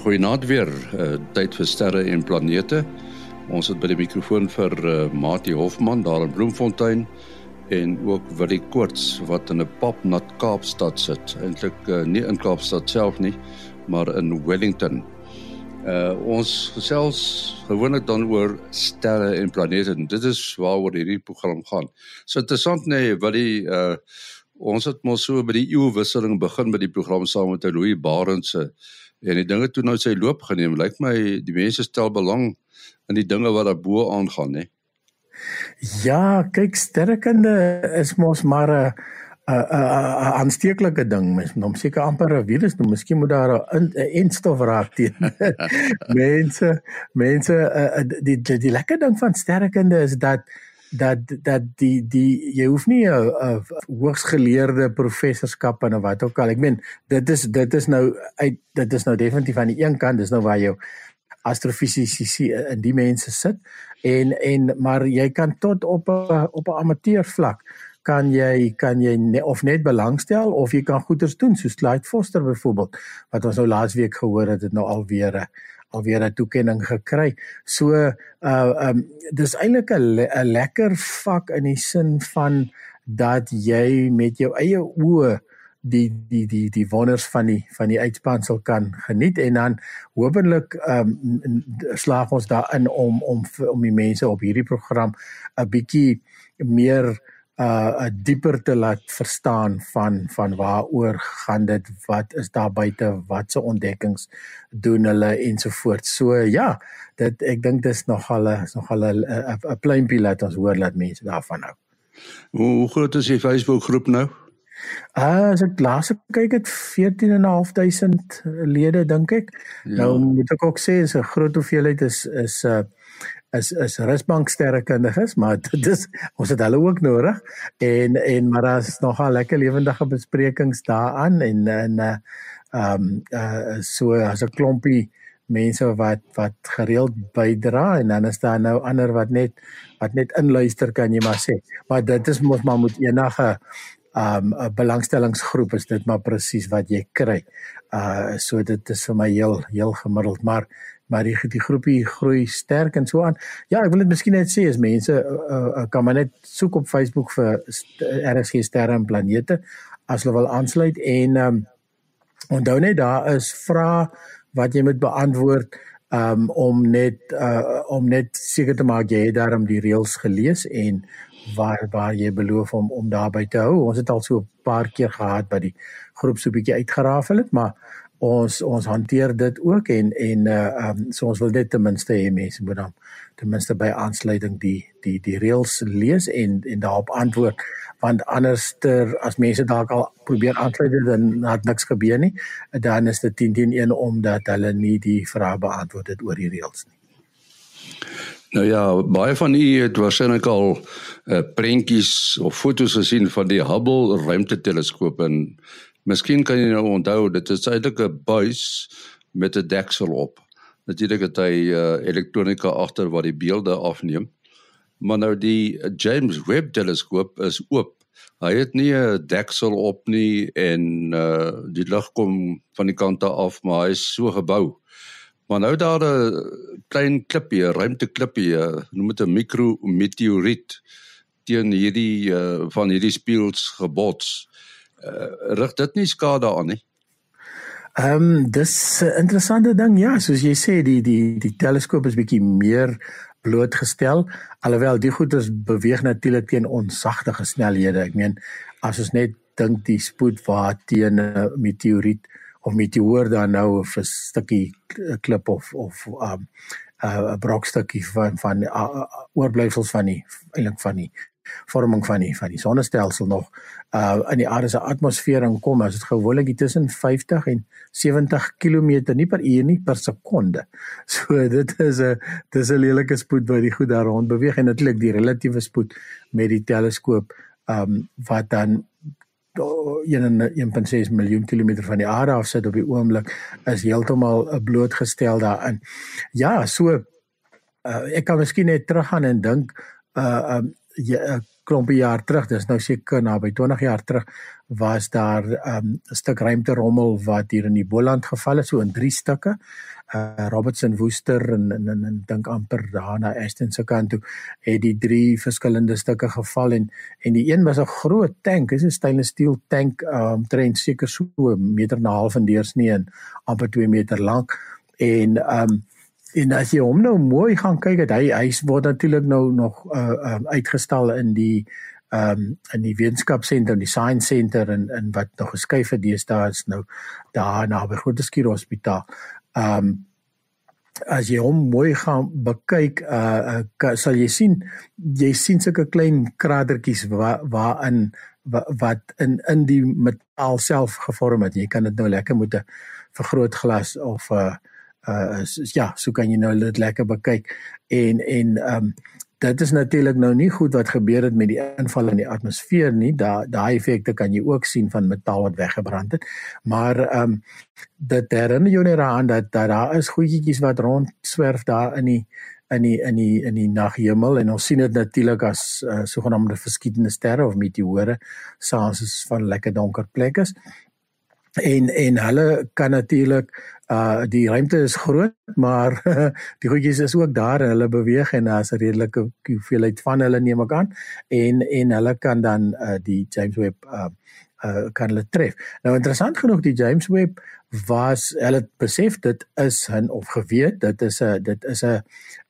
goeienaand weer. Uh, tyd vir sterre en planete. Ons het by die mikrofoon vir uh, Mati Hofman daar in Bloemfontein en ook Willie Koorts wat in 'n papnat Kaapstad sit. Eintlik uh, nie in Kaapstad self nie, maar in Wellington. Uh ons gesels gewoonlik dan oor sterre en planete. En dit is waaroor hierdie program gaan. So interessant nê, nee, Willie uh ons het mos so by die eeuwisseling begin met die program saam met Louis Barendse en die dinge toe nou sy loop geneem. Lyk my die mense stel belang in die dinge wat daarbo aangaan, hè. Ja, kyk sterkende is mos maar 'n 'n aansteeklike ding. Mens moet hom seker amper 'n virus noem. Miskien moet daar 'n enstof raak teen. mense, mense uh, die, die die lekker ding van sterkende is dat dat dat die die jy hoef nie 'n hoogsgeleerde professorskap en wat ook al. Ek meen dit is dit is nou uit dit is nou definitief aan die een kant dis nou waar jou astrofisici in die mense sit en en maar jy kan tot op 'n op 'n amateur vlak kan jy kan jy ne, of net belangstel of jy kan goeders doen soos Clyde Foster byvoorbeeld wat ons nou laasweek gehoor het dit nou alweer 'n alweer 'n toekenning gekry. So uh um dis eintlik 'n le lekker vak in die sin van dat jy met jou eie oë die die die die wonders van die van die uitspansel kan geniet en dan hopelik um slaag ons daarin om om om die mense op hierdie program 'n bietjie meer uh dieper te laat verstaan van van waaroor gaan dit wat is daar buite wat se ontdekkings doen hulle ensovoorts so ja dit ek dink dis nogal 'n nogal 'n 'n pleintjie laat ons hoor dat mense daarvan hou. Hoe, hoe groot is die Facebook groep nou? Uh as ek laas kyk het 14.500 lede dink ek. Ja. nou moet ek ook sê is 'n groot hoeveelheid is is uh is is rusbank sterrekundiges, maar dit is ons het hulle ook nodig en en maar daar's nogal lekker lewendige besprekings daaraan en en uh um uh so as 'n klompie mense wat wat gereeld bydra en dan is daar nou ander wat net wat net inluister kan jy maar sê. Maar dit is mos maar moet enige um 'n belangstellingsgroep is dit maar presies wat jy kry. Uh so dit is vir my heel heel gemiddeld, maar maar die die groepie groei sterk en so aan. Ja, ek wil dit miskien net sê as mense uh, uh, kan maar net soek op Facebook vir RSG sterre en planete as hulle wil aansluit en um, onthou net daar is vrae wat jy moet beantwoord um, om net uh, om net seker te maak jy het daarom die reëls gelees en waar waar jy beloof om om daarby te hou. Ons het al so 'n paar keer gehad by die groep so 'n bietjie uitgerafel het, maar ons ons hanteer dit ook en en uh um, so ons wil net ten minste hê mense moet dan ten minste by aansluiting die die die reëls lees en en daarop antwoord. Want anderster as mense dalk al probeer aansluit dan het niks gebeur nie dan is dit 10 teen 1 omdat hulle nie die vrae beantwoord het oor die reëls nie. Nou ja, baie van u het waarskynlik al uh, prentjies of foto's gesien van die Hubble ruimteteleskoop en Miskien kan jy nou onthou dit is eintlik 'n buis met 'n deksel op. Natuurlik het hy uh, elektronika agter wat die beelde afneem. Maar nou die James Webb teleskoop is oop. Hy het nie 'n deksel op nie en uh die lig kom van die kante af, maar hy is so gebou. Maar nou daar 'n klein klippie, 'n ruimteklippie, noem dit 'n mikrometeoriet teen hierdie uh van hierdie spieëls gebots uh, rig dit nie skade aan nie. Ehm um, dis 'n interessante ding ja, soos jy sê die die die teleskoop is bietjie meer blootgestel alhoewel die goeders beweeg natuurlik teen onsagtige snelhede. Ek meen as ons net dink die spoed waar teen 'n meteoriet of meteoor dan nou 'n stukkie klip of of ehm, 'n um, 'n brokstukkie van van uh, oorblyfsels van die eintlik van die vorming van die van die sonnestelsel nog uh in die aarde se atmosfeer inkom as dit gewoonlik tussen 50 en 70 km nie per uur nie per sekonde. So dit is 'n dis 'n lelike spoed wat die goed daar rond beweeg en natuurlik die relatiewe spoed met die teleskoop um wat dan 1.6 miljoen kilometer van die aarde af sit op die oomblik is heeltemal blootgestel daarin. Ja, so uh, ek kan miskien net teruggaan en dink uh um 'n klompie jaar terug, dis nou seker naby 20 jaar terug, was daar 'n um, stuk ruimte rommel wat hier in die Boland geval het, so in drie stukke. Uh Robertson Woester en en, en, en dink amper daar na Aston se kant toe het die drie verskillende stukke geval en en die een was 'n groot tank, dis 'n stainless steel tank, um trend seker so 'n meter en 'n half in deursnee en amper 2 meter lank en um En as jy hom nou mooi gaan kyk, het hy hy word natuurlik nou nog uh, uh uitgestal in die ehm um, in die wetenskapsentrum, die Science Center en en wat nog geskuif het deesdae is nou daar na by Grooteskier Hospitaal. Ehm um, as jy hom mooi gaan bekyk, uh, uh sal jy sien jy sien sulke klein kratertjies waar waarin wat in in die metaal self gevorm het. Jy kan dit nou lekker met 'n vergrootglas of 'n uh, uh ja, so kan jy nou dit lekker bekyk en en ehm um, dit is natuurlik nou nie goed wat gebeur het met die inval in die atmosfeer nie. Daai daai effekte kan jy ook sien van metaal wat weggebrand het. Maar ehm um, dit herinner jou net aan dat, dat daar is goedjies wat rond swerf daar in die in die in die in die naghemel en ons sien dit natuurlik as uh, sogenaamde verskietende sterre of meteore saans is van lekker donker plekke en en hulle kan natuurlik uh die ruimte is groot maar die goedjies is ook daar hulle beweeg en daar's 'n redelike hoeveelheid van hulle neem ek aan en en hulle kan dan uh die James Webb uh uh kan hulle tref. Nou interessant genoeg die James Webb was hulle besef dit is 'n of geweet dit is 'n dit is 'n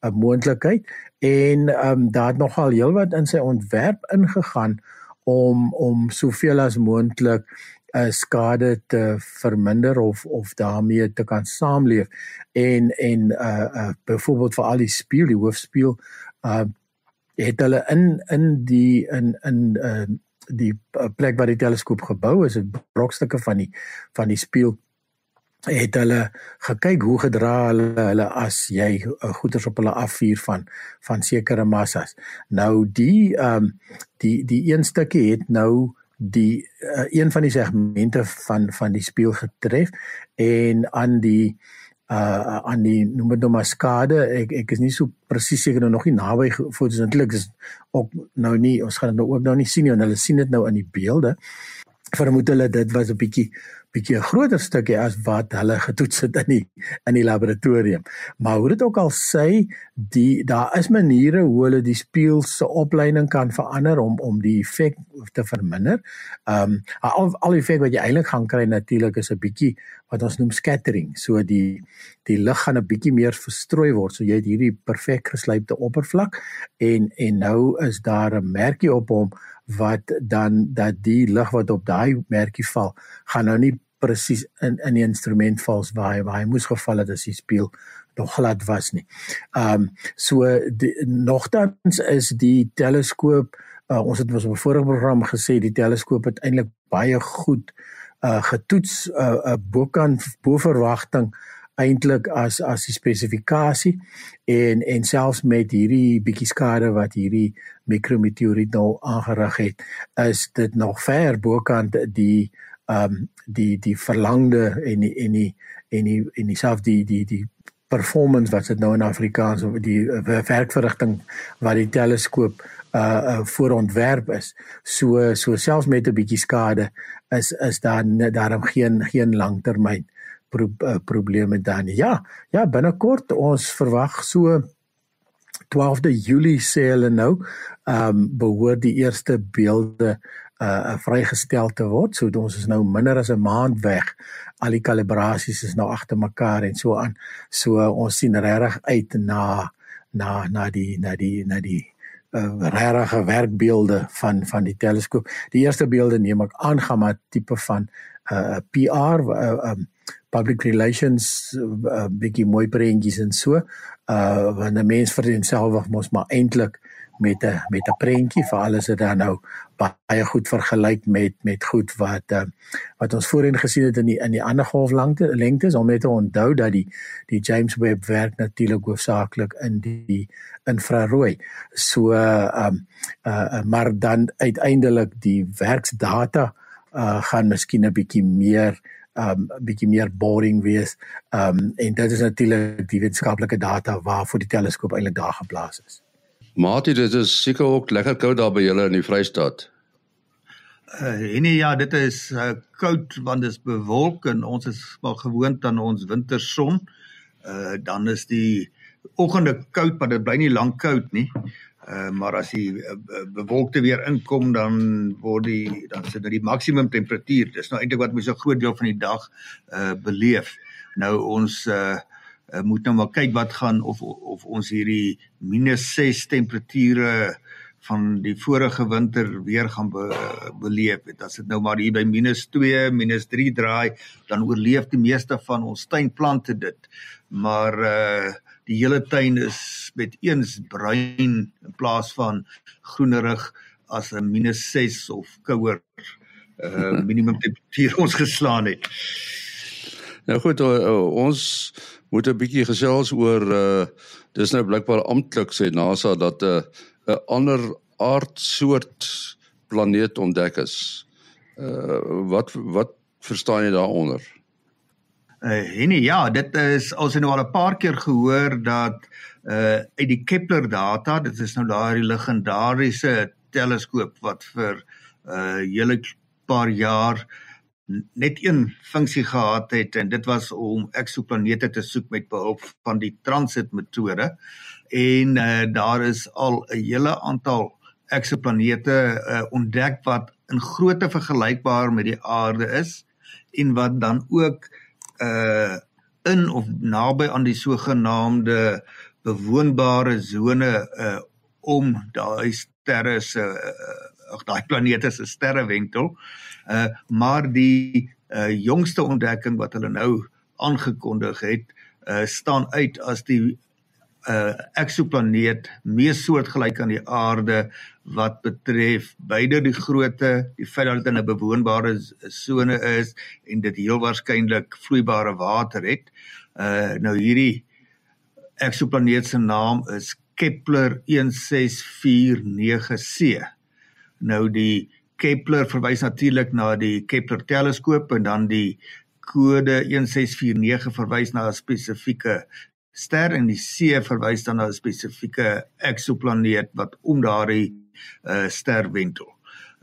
'n moontlikheid en um daar het nogal heelwat in sy ontwerp ingegaan om om soveel as moontlik uh, skade te verminder of of daarmee te kan saamleef en en uh uh byvoorbeeld vir al die spieël die hoofspieël uh het hulle in in die in in uh die plek waar die teleskoop gebou is, 'n brokstukke van die van die spieël het hulle gekyk hoe gedra hulle hulle as jy uh, goeders op hulle afvuur van van sekere massas. Nou die ehm um, die die een stukkie het nou die uh, een van die segmente van van die spieël getref en aan die uh aan die noem dit nou maar skade ek ek is nie so presies seker nou nog nie naby foto's eintlik is ook nou nie ons gaan dit nou ook nou nie sien nie en hulle sien dit nou in die beelde vermoed hulle dit was 'n bietjie bietjie 'n groter stukkie as wat hulle getoets het in die in die laboratorium. Maar hoe dit ook al sê, die daar is maniere hoe hulle die spieël se opleiding kan verander om om die effek te verminder. Ehm um, al al die effek wat jy eintlik gaan kry natuurlik is 'n bietjie wat ons noem scattering. So die die lig gaan 'n bietjie meer verstrooi word. So jy het hierdie perfek geslypte oppervlak en en nou is daar 'n merkie op hom wat dan dat die lig wat op daai merkie val, gaan nou nie presies in in die instrument val waar hy waar hy moes geval het as die spieël nog glad was nie. Ehm um, so die, nogtans is die teleskoop uh, ons het ons op 'n vorige program gesê die teleskoop het eintlik baie goed uh getoets uh, uh bokant bo verwagting eintlik as as die spesifikasie en en selfs met hierdie bietjie skade wat hierdie mikrometeoriet nou aangerig het is dit nog ver bokant die ehm um, die die verlangde en die en die en die en dieselfde die die die performance wat dit nou in Afrikaans of die uh, werkverrigting wat die teleskoop uh, uh voorontwerp is. So so selfs met 'n bietjie skade is is daar daarom geen geen langtermyn pro, uh, probleme dan. Ja, ja, binnekort ons verwag so 12de Julie sê hulle nou, ehm um, behoort die eerste beelde uh vrygestel te word. So ons is nou minder as 'n maand weg. Al die kalibrasies is nou agter mekaar en so aan. So uh, ons sien regtig uit na na na die na die na die uh regte werkbeelde van van die teleskoop. Die eerste beelde neem ek aan gaan maar tipe van uh PR uh um public relations uh, bietjie mooi prentjies en so. Uh wanneer mense vir homself mos maar eintlik met 'n met 'n prentjie vir alles wat dan nou baie goed vergelyk met met goed wat uh, wat ons voorheen gesien het in die in die ander golflengte lengtes om net te onthou dat die die James Webb werk natuurlik hoofsaaklik in die infrarooi. So ehm um, uh, maar dan uiteindelik die werksdata uh, gaan miskien 'n bietjie meer um bietjie meer boring wees. Um en dit is natuurlik die wetenskaplike data waarvoor die teleskoop eintlik daar geplaas is. Maatie, dit is seker ook lekker koud daar by julle in die Vrystaat. Uh, nee ja, dit is uh, koud want dit is bewolk en ons is maar gewoond aan ons winterson. Uh dan is die oggende koud, maar dit bly nie lank koud nie. Uh maar as die uh, bewolkte weer inkom dan word die dan sit dit die maksimum temperatuur. Dis nou eintlik wat mense so groot deel van die dag uh beleef. Nou ons uh uh, moet nou maar kyk wat gaan of of ons hierdie -6 temperature van die vorige winter weer gaan be, beleef het. As dit nou maar hier by -2, -3 draai, dan oorleef die meeste van ons tuinplante dit. Maar uh die hele tuin is met eens bruin in plaas van groenerig as 'n -6 of kouer uh minimum temperatuur ons geslaan het. Nou goed, ons moet 'n bietjie gesels oor uh dis nou blikbaar amptelik sê NASA dat 'n uh, 'n ander aardsoort planeet ontdek is. Uh wat wat verstaan jy daaronder? Uh nee, ja, dit is ons het nou al 'n paar keer gehoor dat uh uit die Kepler data, dit is nou daardie legendariese teleskoop wat vir uh hele paar jaar net een funksie gehad het en dit was om eksoplanete te soek met behulp van die transit metode en uh, daar is al 'n hele aantal eksoplanete uh, ontdek wat in grootte vergelykbaar met die aarde is en wat dan ook uh in of naby aan die sogenaamde bewoonbare sone uh om daai sterre se uh, ag daai planete se sterrewentel. Uh maar die uh jongste ontdekking wat hulle nou aangekondig het, uh staan uit as die uh eksoplaneet mees soortgelyk aan die aarde wat betref beide die grootte, die feit dat dit in 'n bewoonbare sone is en dit heel waarskynlik vloeibare water het. Uh nou hierdie eksoplaneet se naam is Kepler 1649c. Nou die Kepler verwys natuurlik na die Kepler teleskoop en dan die kode 1649 verwys na 'n spesifieke ster en die C verwys dan na 'n spesifieke eksoplaneet wat om daardie uh, ster wentel.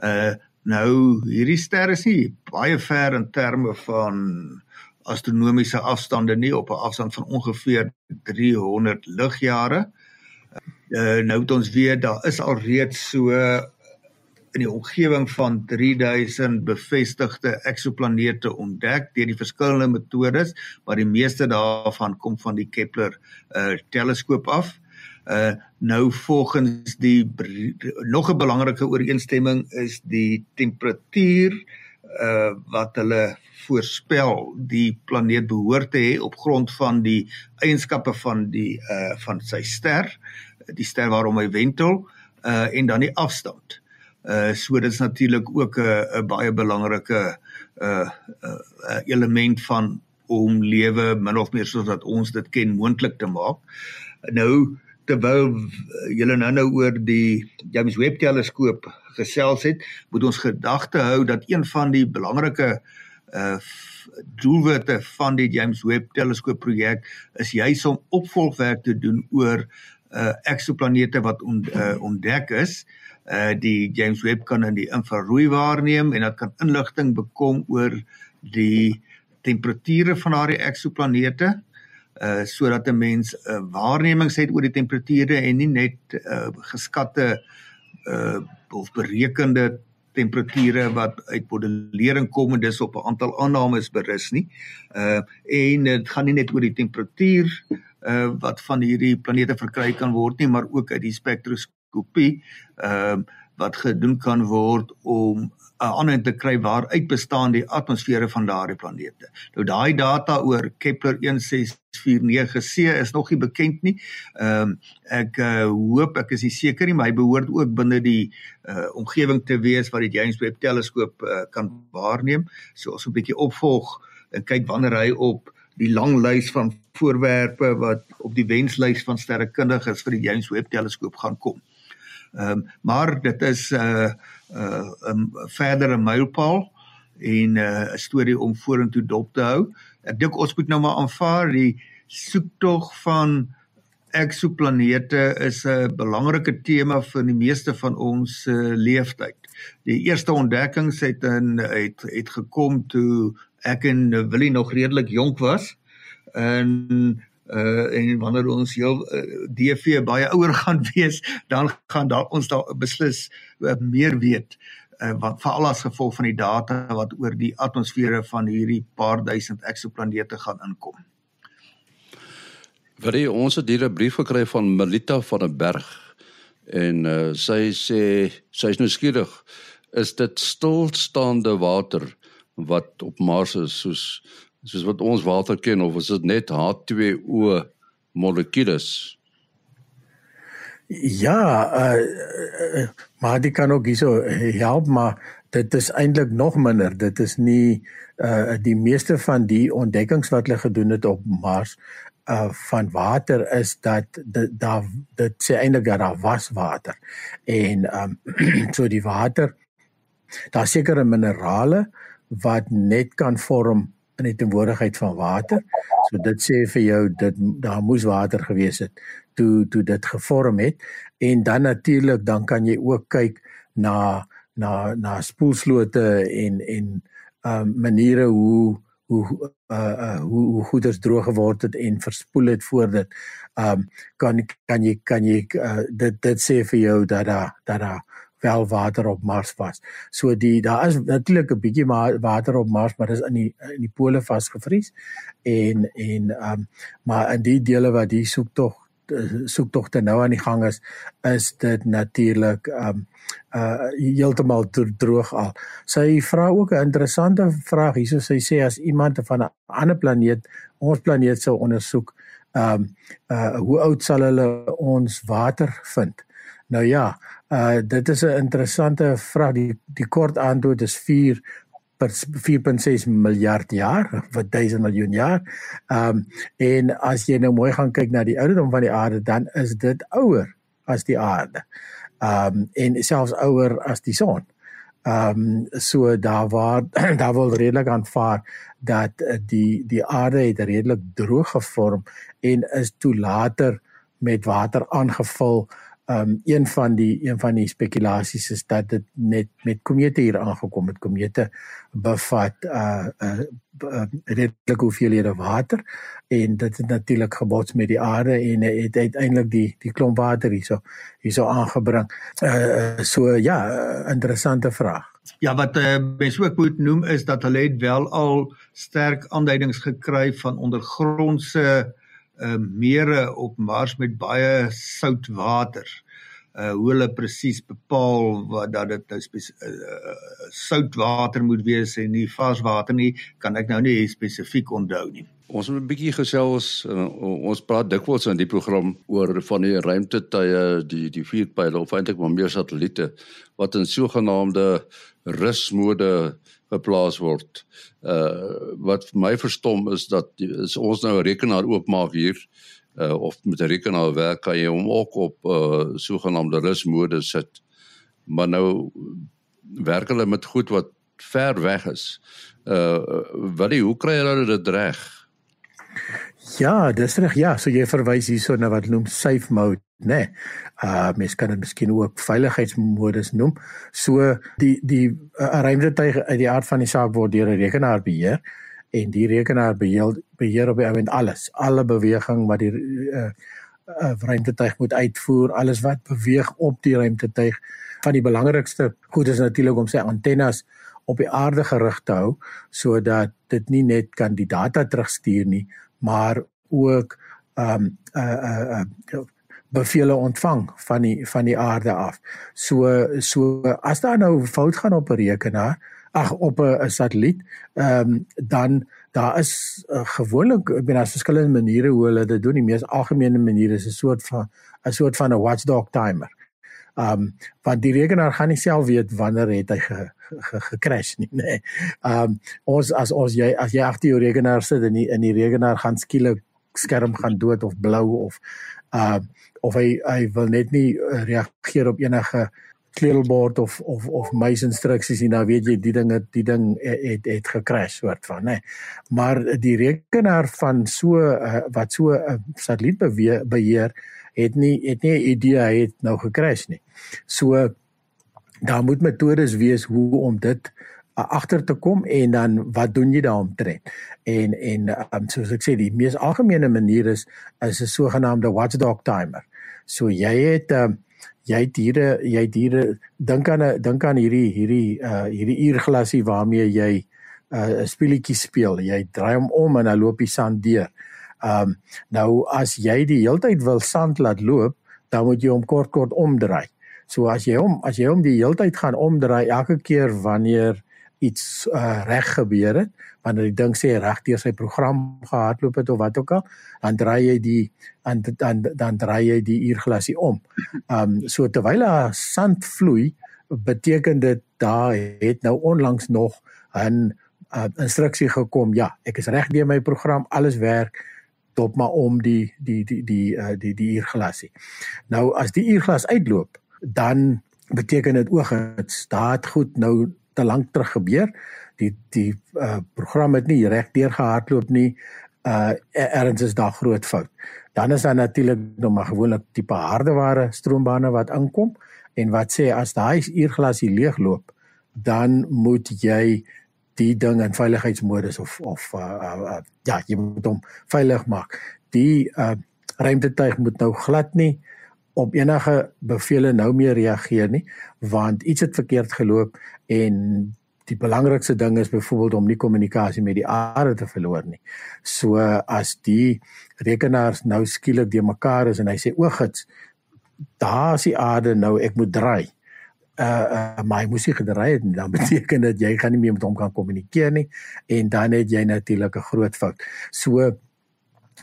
Uh nou hierdie ster is nie baie ver in terme van astronomiese afstande nie op 'n afstand van ongeveer 300 ligjare. Uh nou het ons weet daar is al reeds so in die omgewing van 3000 bevestigde eksoplanete ontdek deur die verskillende metodes, maar die meeste daarvan kom van die Kepler uh teleskoop af. Uh nou volgens die nog 'n belangrike ooreenstemming is die temperatuur uh wat hulle voorspel die planeet behoort te hê op grond van die eienskappe van die uh van sy ster, die ster waarom hy wentel uh en dan die afstand. Uh so dit is natuurlik ook 'n 'n baie belangrike uh, uh element van om lewe min of meer soos wat ons dit ken moontlik te maak. Nou terwyl julle nou nou oor die James Webb teleskoop gesels het, moet ons gedagte hou dat een van die belangrike uh doelwitte van die James Webb teleskoop projek is juis om opvolgwerk te doen oor uh eksoplanete wat on, uh, ontdek is. Uh uh die James Webb kan in die infrarooi waarneem en dit kan inligting bekom oor die temperature van daardie eksoplanete uh sodat 'n mens 'n uh, waarneming het oor die temperature en nie net uh geskatte uh of berekende temperature wat uit modellering kom en dis op 'n aantal aannames berus nie. Uh en dit gaan nie net oor die temperatuur uh wat van hierdie planete verkry kan word nie, maar ook uit die spektroskoop mikroskopie ehm uh, wat gedoen kan word om 'n aanheid te kry waaruit bestaan die atmosfere van daardie planete. Nou daai data oor Kepler 1649c is nog nie bekend nie. Ehm um, ek uh, hoop ek is seker nie, maar hy behoort ook binne die uh, omgewing te wees wat die James Webb teleskoop uh, kan waarneem. So ons 'n bietjie opvolg en kyk wanneer hy op die lang lys van voorwerpe wat op die wenslys van sterrekundiges vir die James Webb teleskoop gaan kom. Ehm um, maar dit is 'n uh, 'n uh, 'n verdere mylpaal en 'n uh, storie om vorentoe dop te hou. Ek dink ons moet nou maar aanvaar die soektog van eksoplanete is 'n belangrike tema vir die meeste van ons uh, leeftyd. Die eerste ontdekkings het in het het gekom toe ek en Willie nog redelik jonk was. En uh en wanneer ons heel uh, DV baie ouer gaan wees, dan gaan daar ons daar beslis uh, meer weet uh, wat veral as gevolg van die data wat oor die atmosfere van hierdie paar duisend eksoplanete gaan inkom. Vir die ons het hier 'n brief gekry van Melita van der Berg en uh, sy sê sy is nou skieurig is dit stilstaande water wat op Mars is soos soos wat ons water ken of is dit net H2O molekules? Ja, uh, uh, maar dit kan ook hierso help maar dit is eintlik nog minder. Dit is nie uh die meeste van die ontdekkings wat hulle gedoen het op Mars uh van water is dat dit daar dit sê eintlik dat daar was water. En um so die water daar sekere minerale wat net kan vorm in die teenwoordigheid van water. So dit sê vir jou dit daar moes water gewees het toe toe dit gevorm het en dan natuurlik dan kan jy ook kyk na na na spoelslote en en um maniere hoe hoe uh, uh hoe hoe goeders droog geword het en verspoel het voor dit um kan kan jy kan jy uh, dit dit sê vir jou dat daar dat daar wel water op Mars was. So die daar is natuurlik 'n bietjie water op Mars, maar dit is in die in die pole vasgevries. En en ehm um, maar in die dele wat die soek tog soek tog te nou aan die gang is, is dit natuurlik ehm um, uh heeltemal droog al. Sy vra ook 'n interessante vraag hierso sy sê as iemand van 'n ander planeet ons planeet sou ondersoek, ehm um, uh hoe oud sal hulle ons water vind? Nou ja, uh dit is 'n interessante vraag. Die die kort antwoord is 4 per 4.6 miljard jaar, wat 1000 miljoen jaar. Um en as jy nou mooi gaan kyk na die ouderdom van die aarde, dan is dit ouer as die aarde. Um en selfs ouer as die son. Um so daar waar daar wil redelik aanvaar dat die die aarde het redelik droog gevorm en is toe later met water aangevul um een van die een van die spekulasies is dat dit net met komete hier aangekom het. Komete bevat uh uh, uh redelike hoeveelhede water en dit het natuurlik gebots met die aarde en het uiteindelik die die klomp water hierso hierso aangebring. Uh so ja, interessante vraag. Ja, wat uh, mens ook moet noem is dat hulle het wel al sterk aanduidings gekry van ondergrondse uh mere op Mars met baie sout water. Uh hoe hulle presies bepaal wat dat dit nou uh, uh, sout water moet wees en nie vars water nie, kan ek nou nie spesifiek onthou nie. Ons moet 'n bietjie gesels uh, ons praat dikwels in die program oor van die ruimtetuie, die die vuurpyle of eintlik maar meer satelliete wat in sogenaamde rusmode geplaas word. Uh wat vir my verstom is dat is ons nou 'n rekenaar oopmaak hier uh of met 'n rekenaar werk kan jy hom ook op uh sogenaamde rusmode sit. Maar nou werk hulle met goed wat ver weg is. Uh wat die hoe kry hulle dit reg? Ja, dis reg. Ja, so jy verwys hierso na wat noem safe mode, né? Nee. Uh mens kan dit miskien ook veiligheidsmodus noem. So die die uh, ruimtetuig uit die aard van die saak word deur 'n rekenaar beheer en die rekenaar beheer beheer op ewen alles, alle beweging wat die uh, uh ruimtetuig moet uitvoer, alles wat beweeg op die ruimtetuig. Van die belangrikste goed is natuurlik om sy antennes op die aarde gerig te hou sodat dit nie net kan die data terugstuur nie, maar ook ehm um, uh uh bevele ontvang van die van die aarde af. So so as daar nou fout gaan op 'n rekenaar, ag op 'n satelliet, ehm um, dan daar is uh, gewoonlik ek bedoel daar's verskillende maniere hoe hulle dit doen. Die mees algemene manier is 'n soort van 'n soort van 'n watchdog timer. Ehm um, want die rekenaar gaan nie self weet wanneer het hy ge, gekrash nie nê. Nee. Ehm um, ons as ons jy as jy agter jou rekenaar sit en die, in die rekenaar gaan skielik skerm gaan dood of blou of uh of hy hy wil net nie reageer op enige kleurbord of of of muis instruksies en dan weet jy die ding het die ding het het gekrash soort van nê. Nee. Maar die rekenaar van so uh, wat so 'n uh, satelliet beheer het nie het nie 'n idee hy het nou gekrash nie. So daar moet metodes wees hoe om dit uh, agter te kom en dan wat doen jy daaromtrent? En en um, soos ek sê die mees algemene manier is is 'n sogenaamde watchdog timer. So jy het uh, jy het diere jy het diere dink aan 'n dink aan hierdie hierdie uh hierdie uurglasie waarmee jy uh 'n speletjie speel. Jy draai hom om en dan loop die sand deur. Um nou as jy die heeltyd wil sand laat loop, dan moet jy hom kort kort omdraai. So as jy hom as jy hom die heeltyd gaan omdraai elke keer wanneer iets uh, reg gebeur het, wanneer die ding sê reg deur sy program gehardloop het of wat ook al, dan draai jy die dan dan dan draai jy die uurglasie om. Ehm um, so terwyl daar sand vloei, beteken dit daar het nou onlangs nog 'n uh, instruksie gekom. Ja, ek is reg deur my program, alles werk dop maar om die die die die uh, die die uurglasie. Nou as die uurglas uitloop, dan beteken dit ook dit staat goed nou te lank terug gebeur die die uh, program het nie reg deur gehardloop nie. Uh erns is daar groot fout. Dan is daar natuurlik nog maar gewoonlik tipe hardeware stroombane wat inkom en wat sê as daai uurglasie leegloop, dan moet jy die ding in veiligheidsmodus of of uh, uh, uh ja, jy moet hom veilig maak. Die uh ruimtetuig moet nou glad nie op enige bevele nou meer reageer nie want iets het verkeerd geloop en die belangrikste ding is byvoorbeeld om nie kommunikasie met die aarde te verloor nie. So as die rekenaars nou skielik de mekaar is en hy sê oogits daar is die aarde nou ek moet draai. Uh, uh my moes hy gedraai het dan beteken dit jy gaan nie meer met hom kan kommunikeer nie en dan het jy natuurlik 'n groot fout. So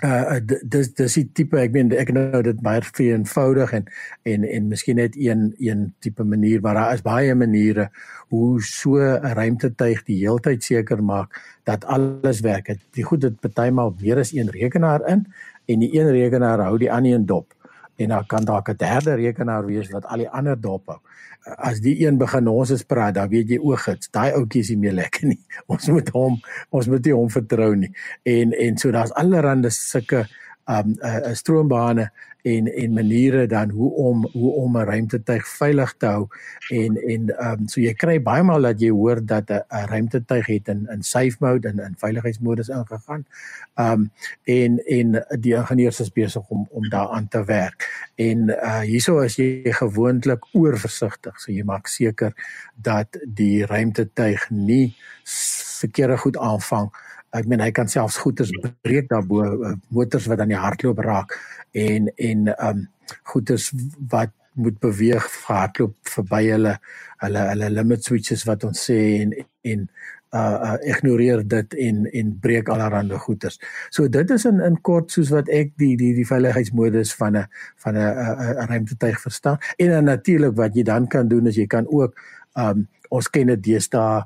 uh dis dis die tipe ek meen ek nou dit baie eenvoudig en en en miskien net een een tipe manier maar daar is baie maniere hoe so 'n ruimtetuig die heeltyd seker maak dat alles werk. Die goed dit partymal weer is een rekenaar in en die een rekenaar hou die ander een dop en dan kan dalk 'n derde rekenaar wees wat al die ander dop hou. As die een begin ons is praat, dan weet jy oogits, daai ouetjie is nie meer lekker nie. Ons moet hom ons moet nie hom vertrou nie. En en so daar's allerlei sulke um 'n uh, uh, stroombane en en maniere dan hoe om hoe om 'n ruimtetuig veilig te hou en en ehm um, so jy kry baie maal dat jy hoor dat 'n ruimtetuig het in in safe mode en in veiligheidsmodus ingegaan. Ehm um, en en die ingenieurs is besig om om daaraan te werk. En uh hieso is jy gewoonlik oorversigtig. So jy maak seker dat die ruimtetuig nie verkeerde goed aanvang ek meen hy kan selfs goeters breek daarbo uh, motors wat aan die hardloop raak en en um, goeters wat moet beweeg hardloop verby hulle hulle hulle limit switches wat ons sê en en uh, uh ignoreer dit en en breek allerlei goeters. So dit is in in kort soos wat ek die die die veiligheidsmodus van 'n van 'n 'n ruimtetuig verstaan. En dan natuurlik wat jy dan kan doen is jy kan ook um ons ken dit deesdae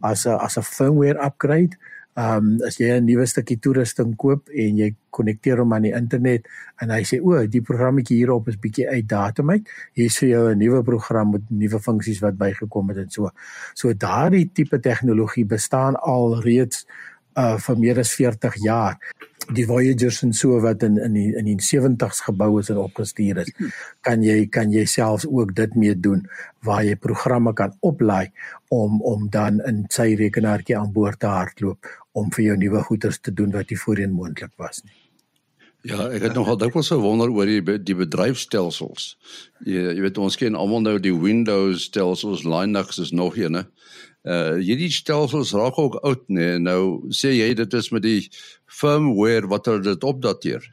as 'n as 'n firmware upgrade. Ehm um, as jy 'n nuwe stukkie toerusting koop en jy konnekteer hom aan die internet en hy sê o, die programmetjie hierop is bietjie uit datum uit. Hier is vir jou 'n nuwe program met nuwe funksies wat bygekom het en so. So daardie tipe tegnologie bestaan al reeds uh vir meer as 40 jaar die Voyagers en so wat in in die in die 70s gebou is en opgestuur is, kan jy kan jy selfs ook dit mee doen waar jy programme kan oplaai om om dan in sy rekenaartjie aan boord te hardloop om vir jou nuwe goederes te doen wat nie voorheen moontlik was nie. Ja, ek het nogal dikwels gewonder oor die die bedryfstelsels. Jy jy weet ons ken almal nou die Windows stelsels, Linux is nog een, hè uh hierdie stelsels raak ook oud nê nee. nou sê jy dit is met die firmware wat hulle dit opdateer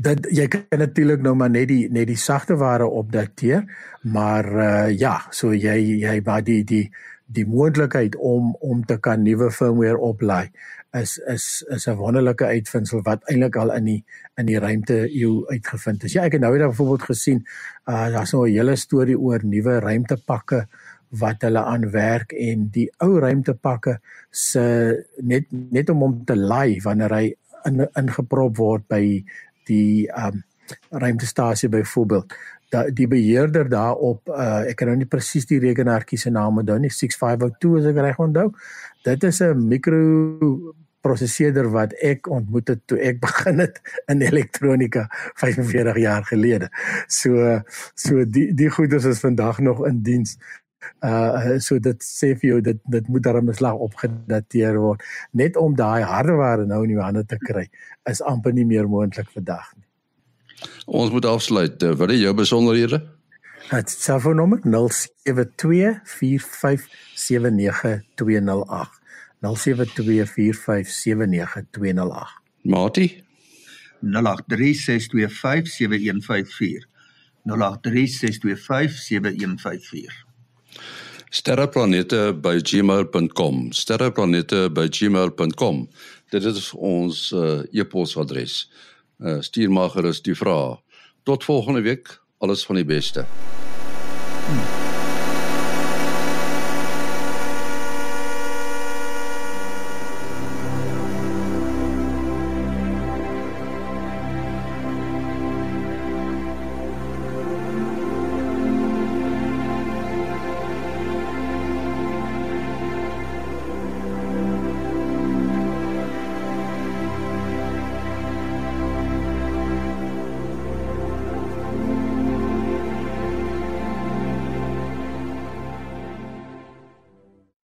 dat jy kan natuurlik nou maar net die net die sagte ware opdateer maar uh ja so jy jy by die die die moontlikheid om om te kan nuwe firmware oplaai is is is 'n wonderlike uitvinding wat eintlik al in die in die ruimte eeu uitgevind is. Ja, ek het nou weer byvoorbeeld gesien, uh daar's nou 'n hele storie oor nuwe ruimtepakke wat hulle aan werk en die ou ruimtepakke se net net om hom te laai wanneer hy in, ingeprop word by die um ruimtestasie byvoorbeeld da, die beheerder daarop uh, ek kan nou nie presies die rekenaartjie se naam onthou nie 6502 as ek reg onthou dit is 'n mikro prosesseerder wat ek ontmoet het toe ek begin het in elektronika 45 jaar gelede. So so die die goeders is vandag nog in diens. Uh so dit sê vir jou dit dit moet daar 'n beslag opgedateer word net om daai hardeware nou in jou hande te kry is amper nie meer moontlik vandag nie. Ons moet afsluit. Uh, wat is jou besonderhede? Het selfoonnommer 0724579208. 0724579208. Mati 0836257154. 0836257154. sterreplanete@gmail.com sterreplanete@gmail.com dit is ons uh, e-posadres uh, stuur maar gerus die vrae tot volgende week. Alles van die beste. Hmm.